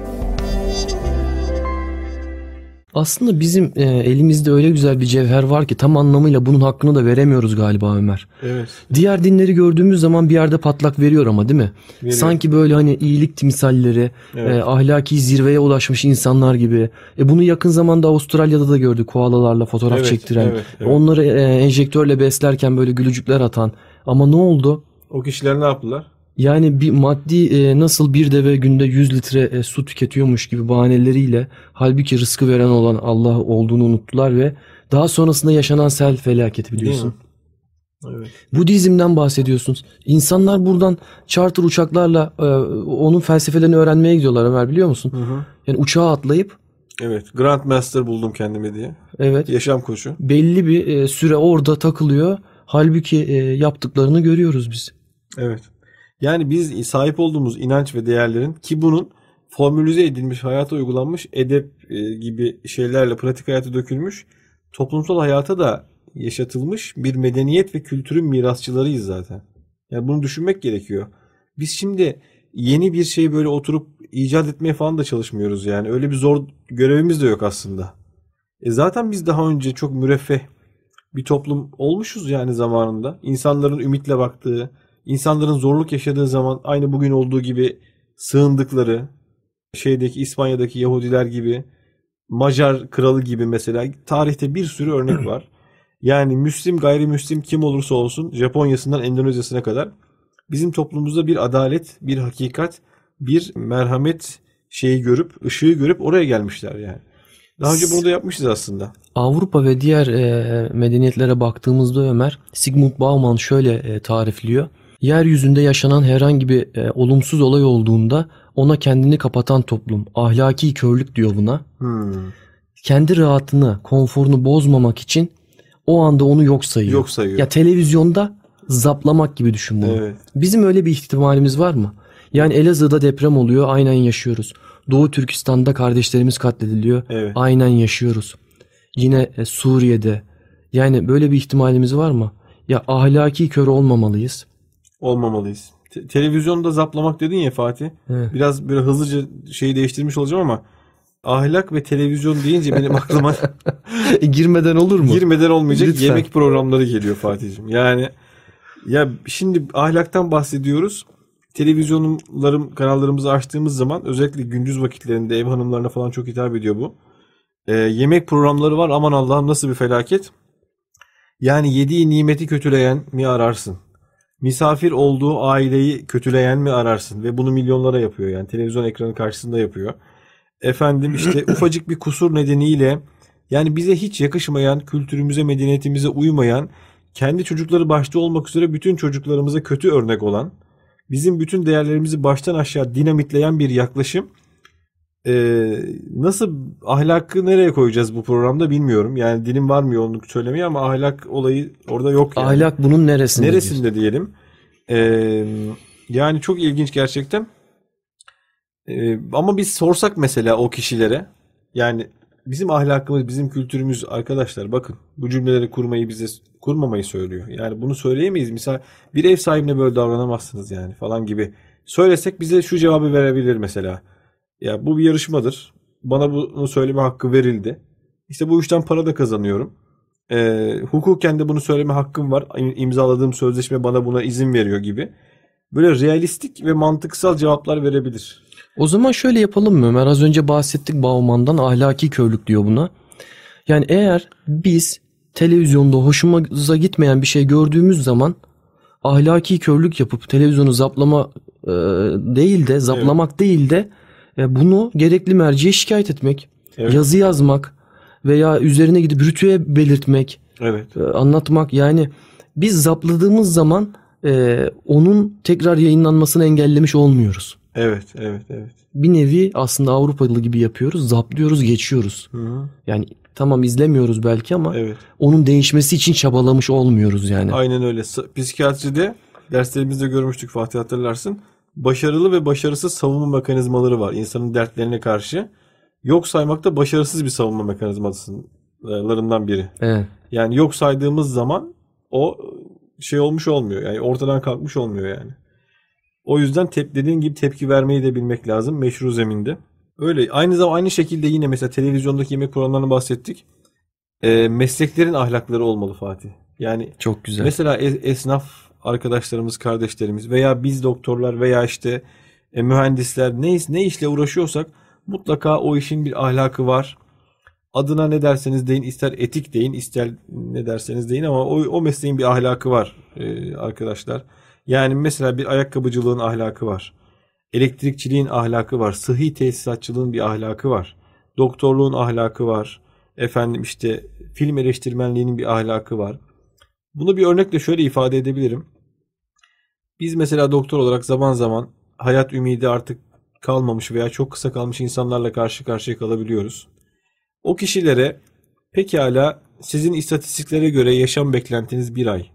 Aslında bizim e, elimizde öyle güzel bir cevher var ki tam anlamıyla bunun hakkını da veremiyoruz galiba Ömer. Evet. Diğer dinleri gördüğümüz zaman bir yerde patlak veriyor ama değil mi? Veriyor. Sanki böyle hani iyilik timsalleri, Evet. e, ahlaki zirveye ulaşmış insanlar gibi. E, bunu yakın zamanda Avustralya'da da gördük koalalarla fotoğraf Evet, çektiren. evet, evet. Onları e, enjektörle beslerken böyle gülücükler atan. Ama ne oldu? O kişiler ne yaptılar? Yani bir maddi e, nasıl bir deve günde 100 litre e, su tüketiyormuş gibi bahaneleriyle halbuki rızkı veren olan Allah olduğunu unuttular ve daha sonrasında yaşanan sel felaketi biliyorsun. Evet. Budizm'den bahsediyorsunuz. İnsanlar buradan charter uçaklarla e, onun felsefelerini öğrenmeye gidiyorlar Ömer biliyor musun? Hı hı. Yani uçağa atlayıp Evet. Grandmaster buldum kendime diye. evet Yaşam koçu. belli bir e, süre orada takılıyor. Halbuki e, yaptıklarını görüyoruz biz. Evet. Yani biz sahip olduğumuz inanç ve değerlerin ki bunun formülize edilmiş, hayata uygulanmış edep e, gibi şeylerle pratik hayata dökülmüş, toplumsal hayata da yaşatılmış bir medeniyet ve kültürün mirasçılarıyız zaten. Yani bunu düşünmek gerekiyor. Biz şimdi yeni bir şey böyle oturup icat etmeye falan da çalışmıyoruz yani. Öyle bir zor görevimiz de yok aslında. E zaten biz daha önce çok müreffeh bir toplum olmuşuz yani zamanında. İnsanların ümitle baktığı, insanların zorluk yaşadığı zaman aynı bugün olduğu gibi sığındıkları, şeydeki İspanya'daki Yahudiler gibi, Macar kralı gibi mesela tarihte bir sürü örnek var. Yani Müslim gayrimüslim kim olursa olsun Japonya'sından Endonezya'sına kadar bizim toplumumuzda bir adalet, bir hakikat, bir merhamet şeyi görüp, ışığı görüp oraya gelmişler yani. Daha önce bunu da yapmışız aslında. Avrupa ve diğer e, medeniyetlere baktığımızda Ömer, Sigmund Bauman şöyle e, tarifliyor. Yeryüzünde yaşanan herhangi bir e, olumsuz olay olduğunda ona kendini kapatan toplum, ahlaki körlük diyor buna. Hmm. Kendi rahatını, konforunu bozmamak için o anda onu yok sayıyor. Yok sayıyor. Ya televizyonda zaplamak gibi düşün bunu. Evet. Bizim öyle bir ihtimalimiz var mı? Yani Elazığ'da deprem oluyor, aynen yaşıyoruz. Doğu Türkistan'da kardeşlerimiz katlediliyor, Evet. aynen yaşıyoruz. Yine e, Suriye'de. Yani böyle bir ihtimalimiz var mı? Ya ahlaki kör olmamalıyız. Olmamalıyız. Te- televizyonda zaplamak dedin ya Fatih. Evet. Biraz böyle hızlıca şeyi değiştirmiş olacağım ama ahlak ve televizyon deyince benim aklıma E, girmeden olur mu? girmeden olmayacak Lütfen. yemek programları geliyor Fatih'ciğim. Yani ya şimdi ahlaktan bahsediyoruz. Televizyonlarım kanallarımızı açtığımız zaman özellikle gündüz vakitlerinde ev hanımlarına falan çok hitap ediyor bu. Ee, yemek programları var aman Allah'ım nasıl bir felaket. Yani yediği nimeti kötüleyen mi ararsın? Misafir olduğu aileyi kötüleyen mi ararsın? Ve bunu milyonlara yapıyor yani televizyon ekranı karşısında yapıyor. Efendim işte ufacık bir kusur nedeniyle yani bize hiç yakışmayan, kültürümüze, medeniyetimize uymayan, kendi çocukları başta olmak üzere bütün çocuklarımıza kötü örnek olan, bizim bütün değerlerimizi baştan aşağı dinamitleyen bir yaklaşım. Ee, nasıl ahlakı nereye koyacağız bu programda bilmiyorum. Yani dilim varmıyor onu söylemeye ama ahlak olayı orada yok yani. Ahlak bunun neresinde? Neresinde diyelim. Ee, yani çok ilginç gerçekten. Ee, ama biz sorsak mesela o kişilere yani bizim ahlakımız, bizim kültürümüz arkadaşlar bakın bu cümleleri kurmayı bize kurmamayı söylüyor. Yani bunu söyleyemeyiz. Misal bir ev sahibine böyle davranamazsınız yani falan gibi. Söylesek bize şu cevabı verebilir mesela. Ya bu bir yarışmadır. Bana bunu söyleme hakkı verildi. İşte bu işten para da kazanıyorum. Ee, hukuken de bunu söyleme hakkım var. İm- İmzaladığım sözleşme bana buna izin veriyor gibi. Böyle realistik ve mantıksal cevaplar verebilir. O zaman şöyle yapalım mı Ömer? Az önce bahsettik Bauman'dan ahlaki körlük diyor buna. Yani eğer biz televizyonda hoşumuza gitmeyen bir şey gördüğümüz zaman ahlaki körlük yapıp televizyonu zaplama e, değil de zaplamak değil de e, bunu gerekli merciye şikayet etmek, Evet. yazı yazmak veya üzerine gidip rütüye belirtmek, Evet. e, anlatmak yani biz zapladığımız zaman e, onun tekrar yayınlanmasını engellemiş olmuyoruz. Evet, evet, evet. Bir nevi aslında Avrupalı gibi yapıyoruz. Zaplıyoruz, geçiyoruz. Hı. Yani tamam izlemiyoruz belki ama Evet. onun değişmesi için çabalamış olmuyoruz yani. Aynen öyle. Psikiyatride derslerimizde görmüştük Fatih hatırlarsın. Başarılı ve başarısız savunma mekanizmaları var insanın dertlerine karşı. Yok saymak da başarısız bir savunma mekanizmasından biri. Evet. Yani yok saydığımız zaman o şey olmuş olmuyor. Yani ortadan kalkmış olmuyor yani. O yüzden tep dediğin gibi tepki vermeyi de bilmek lazım meşru zeminde. Öyle. Aynı zaman aynı şekilde yine mesela televizyondaki yemek programlarını bahsettik. Ee, mesleklerin ahlakları olmalı Fatih. Yani Çok güzel. Mesela es- esnaf arkadaşlarımız, kardeşlerimiz veya biz doktorlar veya işte e, mühendisler ne, ne işle uğraşıyorsak mutlaka o işin bir ahlakı var. Adına ne derseniz deyin, ister etik deyin, ister ne derseniz deyin ama o, o mesleğin bir ahlakı var e, arkadaşlar. Yani mesela bir ayakkabıcılığın ahlakı var. Elektrikçiliğin ahlakı var. Sıhhi tesisatçılığın bir ahlakı var. Doktorluğun ahlakı var. Efendim işte film eleştirmenliğinin bir ahlakı var. Bunu bir örnekle şöyle ifade edebilirim. Biz mesela doktor olarak zaman zaman hayat ümidi artık kalmamış veya çok kısa kalmış insanlarla karşı karşıya kalabiliyoruz. O kişilere pekala sizin istatistiklere göre yaşam beklentiniz bir ay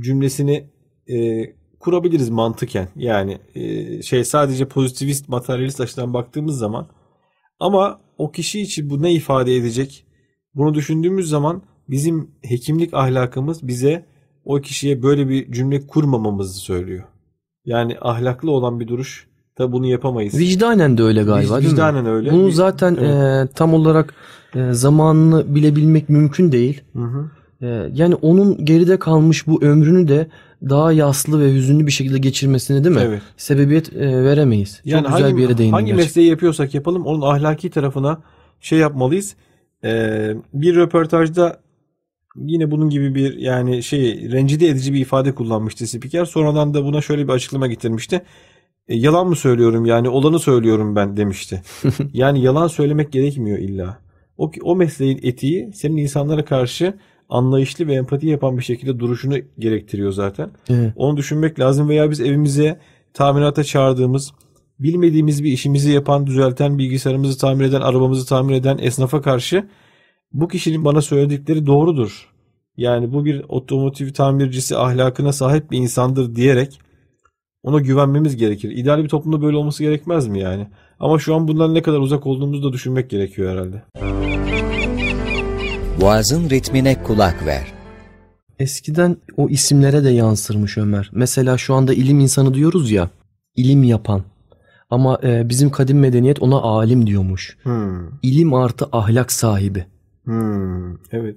cümlesini e, kurabiliriz mantıken. Yani e, şey sadece pozitivist materyalist açıdan baktığımız zaman ama o kişi için bu ne ifade edecek? Bunu düşündüğümüz zaman bizim hekimlik ahlakımız bize o kişiye böyle bir cümle kurmamamızı söylüyor. Yani ahlaklı olan bir duruş da bunu yapamayız. Vicdanen de öyle galiba Vic- vicdanen öyle. Bunu zaten Evet. e, tam olarak e, zamanını bilebilmek mümkün değil. Hı hı. E, yani onun geride kalmış bu ömrünü de daha yaslı ve hüzünlü bir şekilde geçirmesine değil mi? Evet. Sebebiyet e, veremeyiz. Yani Çok güzel hangi, bir yere değindin hangi gerçekten. mesleği yapıyorsak yapalım onun ahlaki tarafına şey yapmalıyız. Ee, bir röportajda yine bunun gibi bir yani şey rencide edici bir ifade kullanmıştı spiker. Sonradan da buna şöyle bir açıklama getirmişti. E, yalan mı söylüyorum yani olanı söylüyorum ben demişti. yani yalan söylemek gerekmiyor illa. O, o mesleğin etiği senin insanlara karşı anlayışlı ve empati yapan bir şekilde duruşunu gerektiriyor zaten. Evet. Onu düşünmek lazım veya biz evimize tamirata çağırdığımız bilmediğimiz bir işimizi yapan, düzelten, bilgisayarımızı tamir eden, arabamızı tamir eden esnafa karşı bu kişinin bana söyledikleri doğrudur. Yani bu bir otomotiv tamircisi ahlakına sahip bir insandır diyerek ona güvenmemiz gerekir. İdeal bir toplumda böyle olması gerekmez mi yani? Ama şu an bundan ne kadar uzak olduğumuzu da düşünmek gerekiyor herhalde. Boğazın ritmine kulak ver. Eskiden o isimlere de yansırmış Ömer. Mesela şu anda ilim insanı diyoruz ya. ilim yapan. Ama e, bizim kadim medeniyet ona alim diyormuş. Hmm. İlim artı ahlak sahibi. Hmm. Evet.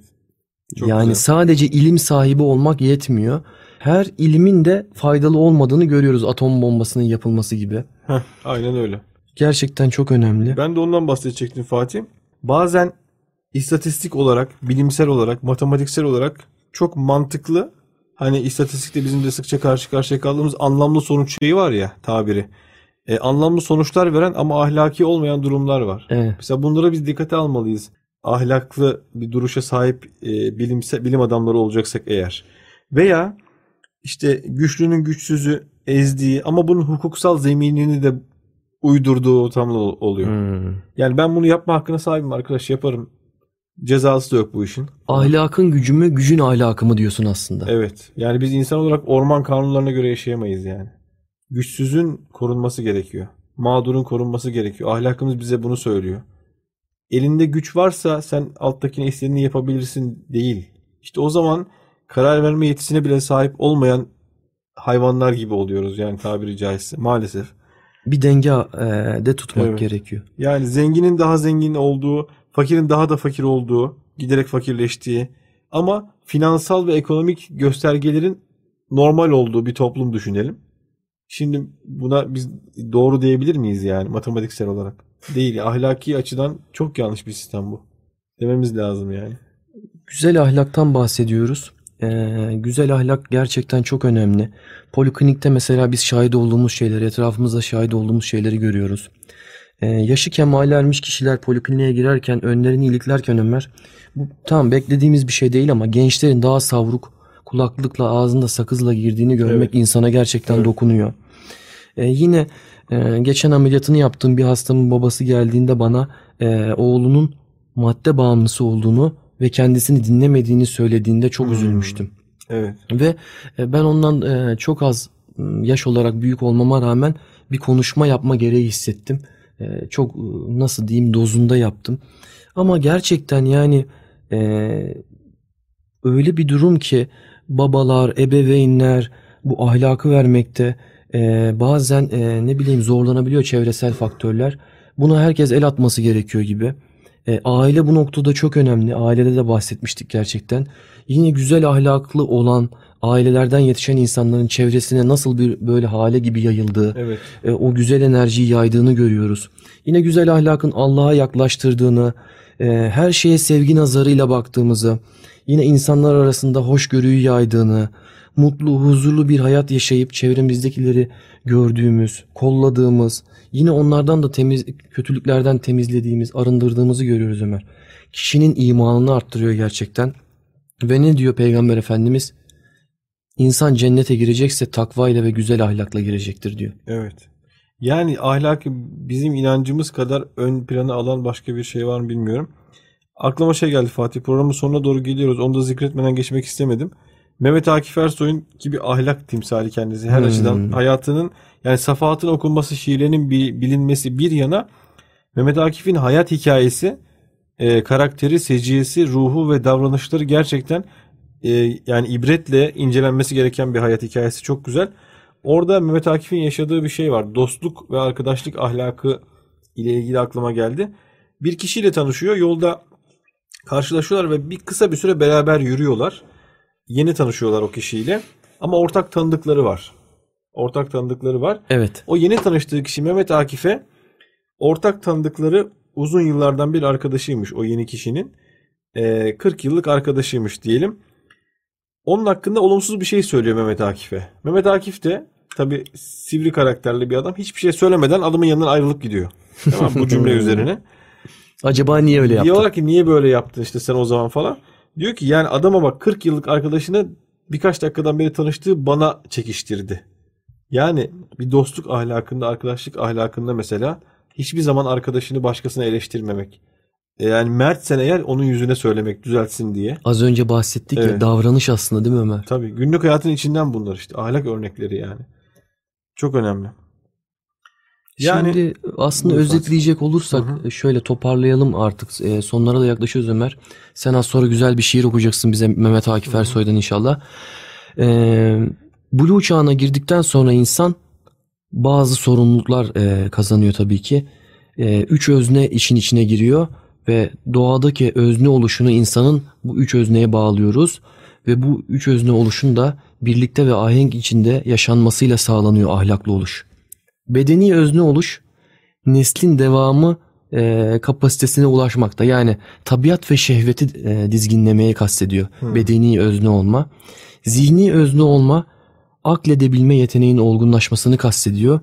Çok yani güzel. sadece ilim sahibi olmak yetmiyor. Her ilimin de faydalı olmadığını görüyoruz atom bombasının yapılması gibi. Heh, aynen öyle. Gerçekten çok önemli. Ben de ondan bahsedecektim Fatih. Bazen istatistik olarak, bilimsel olarak, matematiksel olarak çok mantıklı hani istatistikte bizim de sıkça karşı karşıya kaldığımız anlamlı sonuç şeyi var ya tabiri. E, anlamlı sonuçlar veren ama ahlaki olmayan durumlar var. Evet. Mesela bunlara biz dikkate almalıyız. Ahlaklı bir duruşa sahip e, bilimsel bilim adamları olacaksak eğer. Veya işte güçlünün güçsüzü ezdiği ama bunun hukuksal zeminini de uydurduğu ortamlar ol- oluyor. Hmm. Yani ben bunu yapma hakkına sahibim arkadaş yaparım. Cezası da yok bu işin. Ahlakın gücü mü, gücün ahlakı mı diyorsun aslında. Evet. Yani biz insan olarak orman kanunlarına göre yaşayamayız yani. Güçsüzün korunması gerekiyor. Mağdurun korunması gerekiyor. Ahlakımız bize bunu söylüyor. Elinde güç varsa sen alttakine istediğini yapabilirsin değil. İşte o zaman karar verme yetisine bile sahip olmayan hayvanlar gibi oluyoruz yani tabiri caizse maalesef. Bir denge e, de tutmak Evet. gerekiyor. Yani zenginin daha zengin olduğu, fakirin daha da fakir olduğu, giderek fakirleştiği ama finansal ve ekonomik göstergelerin normal olduğu bir toplum düşünelim. Şimdi buna biz doğru diyebilir miyiz yani matematiksel olarak? Değil. Ahlaki açıdan çok yanlış bir sistem bu. Dememiz lazım yani. Güzel ahlaktan bahsediyoruz. Ee, güzel ahlak gerçekten çok önemli. Poliklinikte mesela biz şahit olduğumuz şeyleri, etrafımızda şahit olduğumuz şeyleri görüyoruz. Ee, yaşı kemale ermiş kişiler polikliniğe girerken önlerini iliklerken Ömer, bu tam beklediğimiz bir şey değil ama gençlerin daha savruk, kulaklıkla ağzında sakızla girdiğini görmek Evet. insana gerçekten Evet. dokunuyor. Ee, yine e, geçen ameliyatını yaptığım bir hastamın babası geldiğinde bana e, oğlunun madde bağımlısı olduğunu ve kendisini dinlemediğini söylediğinde çok Hmm. üzülmüştüm. Evet. Ve e, ben ondan e, çok az m, yaş olarak büyük olmama rağmen bir konuşma yapma gereği hissettim. E, Çok e, nasıl diyeyim dozunda yaptım. Ama gerçekten yani e, öyle bir durum ki babalar, ebeveynler bu ahlakı vermekte e, bazen e, ne bileyim zorlanabiliyor çevresel faktörler. Buna herkes el atması gerekiyor gibi. E, aile bu noktada çok önemli. Ailede de bahsetmiştik gerçekten. Yine güzel ahlaklı olan ailelerden yetişen insanların çevresine nasıl bir böyle hale gibi yayıldığı, Evet. e, o güzel enerjiyi yaydığını görüyoruz. Yine güzel ahlakın Allah'a yaklaştırdığını, e, her şeye sevgi nazarıyla baktığımızı, yine insanlar arasında hoşgörüyü yaydığını, mutlu, huzurlu bir hayat yaşayıp çevremizdekileri gördüğümüz, kolladığımız, yine onlardan da temiz kötülüklerden temizlediğimiz, arındırdığımızı görüyoruz Ömer. Kişinin imanını arttırıyor gerçekten. Ve ne diyor Peygamber Efendimiz? İnsan cennete girecekse takva ile ve güzel ahlakla girecektir diyor. Evet. Yani ahlaki bizim inancımız kadar ön plana alan başka bir şey var mı bilmiyorum. Aklıma şey geldi Fatih programın sonuna doğru geliyoruz. Onu da zikretmeden geçmek istemedim. Mehmet Akif Ersoy'un ki bir ahlak timsali kendisi. Her Hmm. açıdan hayatının yani safahatın okunması, şiirlerinin bi- bilinmesi bir yana Mehmet Akif'in hayat hikayesi, e, karakteri, seciyesi, ruhu ve davranışları gerçekten e, yani ibretle incelenmesi gereken bir hayat hikayesi. Çok güzel. Orada Mehmet Akif'in yaşadığı bir şey var. Dostluk ve arkadaşlık ahlakı ile ilgili aklıma geldi. Bir kişiyle tanışıyor. Yolda karşılaşıyorlar ve bir kısa bir süre beraber yürüyorlar. Yeni tanışıyorlar o kişiyle. Ama ortak tanıdıkları var. Ortak tanıdıkları var. Evet. O yeni tanıştığı kişi Mehmet Akif'e ortak tanıdıkları uzun yıllardan bir arkadaşıymış o yeni kişinin. Ee, 40 yıllık arkadaşıymış diyelim. Onun hakkında olumsuz bir şey söylüyor Mehmet Akif'e. Mehmet Akif de tabi sivri karakterli bir adam. Hiçbir şey söylemeden adamın yanından ayrılıp gidiyor. Tamam bu cümle üzerine. Acaba niye öyle yaptı? Diyorlar ki niye böyle yaptın işte sen o zaman falan. Diyor ki yani adama bak 40 yıllık arkadaşını birkaç dakikadan beri tanıştığı bana çekiştirdi. Yani bir dostluk ahlakında, arkadaşlık ahlakında mesela hiçbir zaman arkadaşını başkasına eleştirmemek. E Yani mertsen eğer onun yüzüne söylemek düzeltsin diye. Az önce bahsettik ya Evet. davranış aslında değil mi Ömer? Tabii günlük hayatın içinden bunlar işte ahlak örnekleri yani. Çok önemli. Yani Şimdi aslında Buyur Fatih. özetleyecek olursak Hı şöyle toparlayalım artık. E, sonlara da yaklaşıyoruz Ömer. Sen az sonra güzel bir şiir okuyacaksın bize Mehmet Akif Ersoy'dan inşallah. E, Blue çağına girdikten sonra insan bazı sorumluluklar e, kazanıyor tabii ki. E, üç özne işin içine giriyor ve doğadaki özne oluşunu insanın bu üç özneye bağlıyoruz. Ve bu üç özne oluşun da birlikte ve ahenk içinde yaşanmasıyla sağlanıyor ahlaklı oluş. Bedeni özne oluş neslin devamı e, kapasitesine ulaşmakta. Yani tabiat ve şehveti e, dizginlemeye kastediyor. Bedeni özne olma. Zihni özne olma akledebilme yeteneğin olgunlaşmasını kastediyor.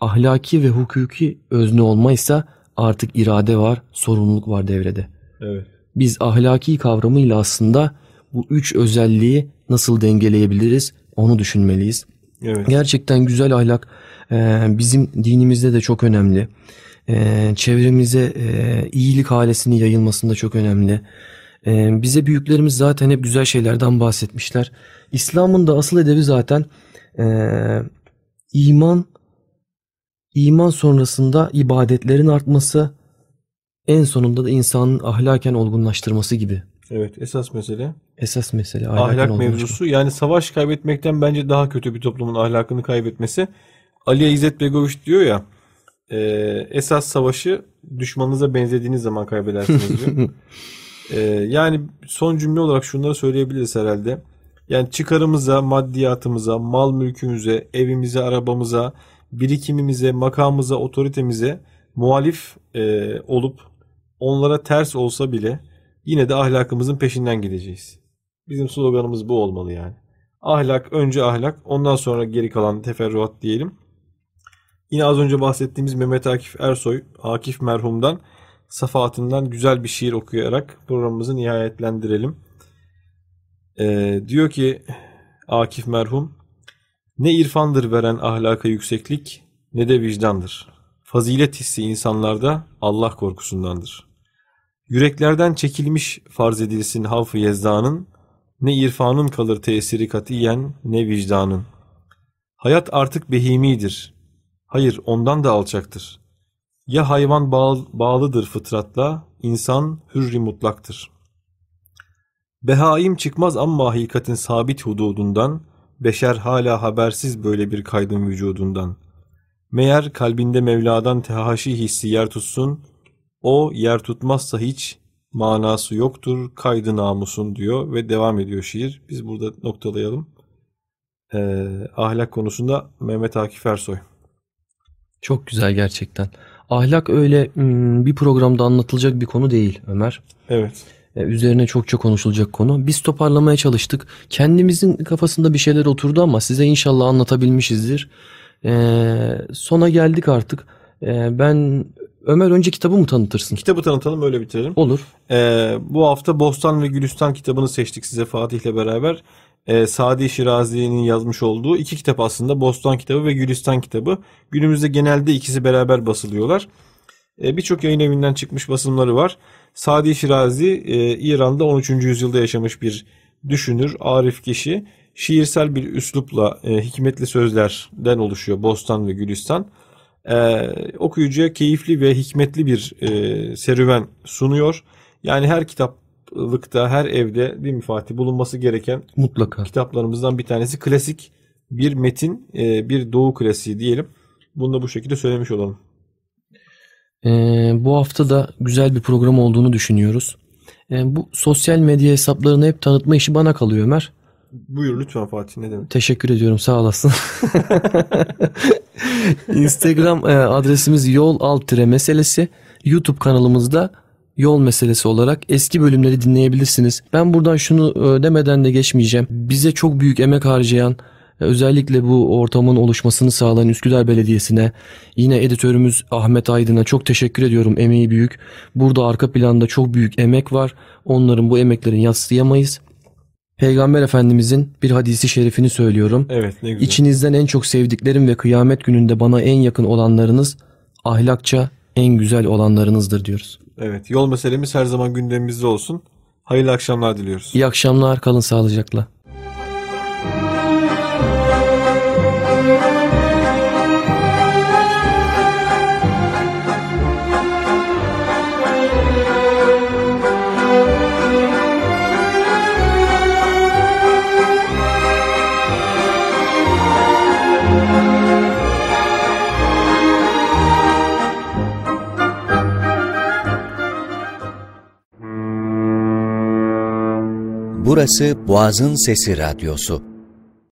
Ahlaki ve hukuki özne olma ise artık irade var, sorumluluk var devrede. evet. Biz ahlaki kavramıyla aslında bu üç özelliği nasıl dengeleyebiliriz onu düşünmeliyiz. Evet. Gerçekten güzel ahlak e, bizim dinimizde de çok önemli. E, çevremize e, iyilik halesini yayılmasında çok önemli. Bize büyüklerimiz zaten hep güzel şeylerden bahsetmişler. İslam'ın da asıl edebi zaten iman, iman sonrasında ibadetlerin artması, en sonunda da insanın ahlaken olgunlaştırması gibi. Evet esas mesele Esas mesele ahlak olgunlaşmak. mevzusu. Yani savaş kaybetmekten bence daha kötü bir toplumun ahlakını kaybetmesi. Ali İzzet Begoviç diyor ya e, esas savaşı düşmanınıza benzediğiniz zaman kaybedersiniz diyor. E, yani son cümle olarak şunları söyleyebiliriz herhalde. Yani çıkarımıza, maddiyatımıza, mal mülkümüze, evimize, arabamıza, birikimimize, makamımıza, otoritemize muhalif e, olup onlara ters olsa bile yine de ahlakımızın peşinden gideceğiz. Bizim sloganımız bu olmalı yani. Ahlak önce ahlak ondan sonra geri kalan teferruat diyelim. Yine az önce bahsettiğimiz Mehmet Akif Ersoy, Akif merhumdan safahatından güzel bir şiir okuyarak programımızı nihayetlendirelim. Ee, diyor ki Akif merhum ne irfandır veren ahlaka yükseklik ne de vicdandır. Fazilet hissi insanlarda Allah korkusundandır. Yüreklerden çekilmiş farz edilsin havf-ı yezdanın, ne irfanın kalır tesiri katiyen ne vicdanın. Hayat artık behimidir. Hayır ondan da alçaktır. Ya hayvan bağ- bağlıdır fıtratla, insan hürri mutlaktır. Behaim çıkmaz amma hakikatin sabit hududundan, beşer hala habersiz böyle bir kaydın vücudundan. Meğer kalbinde Mevla'dan tehaşi hissi yer tutsun, o yer tutmazsa hiç manası yoktur kaydı namusun diyor ve devam ediyor şiir. Biz burada noktalayalım. Ee, ahlak konusunda Mehmet Akif Ersoy. Çok güzel gerçekten. Ahlak öyle hmm, bir programda anlatılacak bir konu değil Ömer. Evet. E, Üzerine çokça konuşulacak konu. Biz toparlamaya çalıştık. Kendimizin kafasında bir şeyler oturdu ama size inşallah anlatabilmişizdir. E, sona geldik artık. E, ben Ömer önce kitabı mı tanıtırsın? Kitabı tanıtalım öyle bitirelim. Olur. Ee, bu hafta Bostan ve Gülistan kitabını seçtik size Fatih'le beraber. Ee, Sadi Şirazi'nin yazmış olduğu iki kitap aslında. Bostan kitabı ve Gülistan kitabı. Günümüzde genelde ikisi beraber basılıyorlar. Ee, Birçok yayın evinden çıkmış basımları var. Sadi Şirazi e, İran'da 13. yüzyılda yaşamış bir düşünür, arif kişi. Şiirsel bir üslupla e, hikmetli sözlerden oluşuyor Bostan ve Gülistan. Ee, okuyucuya keyifli ve hikmetli bir e, serüven sunuyor. Yani her kitaplıkta, her evde değil mi Fatih bulunması gereken Mutlaka. kitaplarımızdan bir tanesi klasik bir metin, e, bir doğu klasiği diyelim. Bunu da bu şekilde söylemiş olalım. E, bu hafta da güzel bir program olduğunu düşünüyoruz. E, bu sosyal medya hesaplarını hep tanıtma işi bana kalıyor Ömer. Buyur lütfen Fatih ne demek? Teşekkür ediyorum sağ olasın. Instagram e, adresimiz yol alt tire meselesi. YouTube kanalımızda yol meselesi olarak eski bölümleri dinleyebilirsiniz. Ben buradan şunu e, demeden de geçmeyeceğim. Bize çok büyük emek harcayan e, özellikle bu ortamın oluşmasını sağlayan Üsküdar Belediyesi'ne yine editörümüz Ahmet Aydın'a çok teşekkür ediyorum. Emeği büyük. Burada arka planda çok büyük emek var. Onların bu emeklerini yatsıyamayız. Peygamber Efendimizin bir hadisi şerifini söylüyorum. Evet ne güzel. İçinizden en çok sevdiklerim ve kıyamet gününde bana en yakın olanlarınız ahlakça en güzel olanlarınızdır diyoruz. Evet yol meselemiz her zaman gündemimizde olsun. Hayırlı akşamlar diliyoruz. İyi akşamlar kalın sağlıcakla. Burası Boğaz'ın Sesi Radyosu.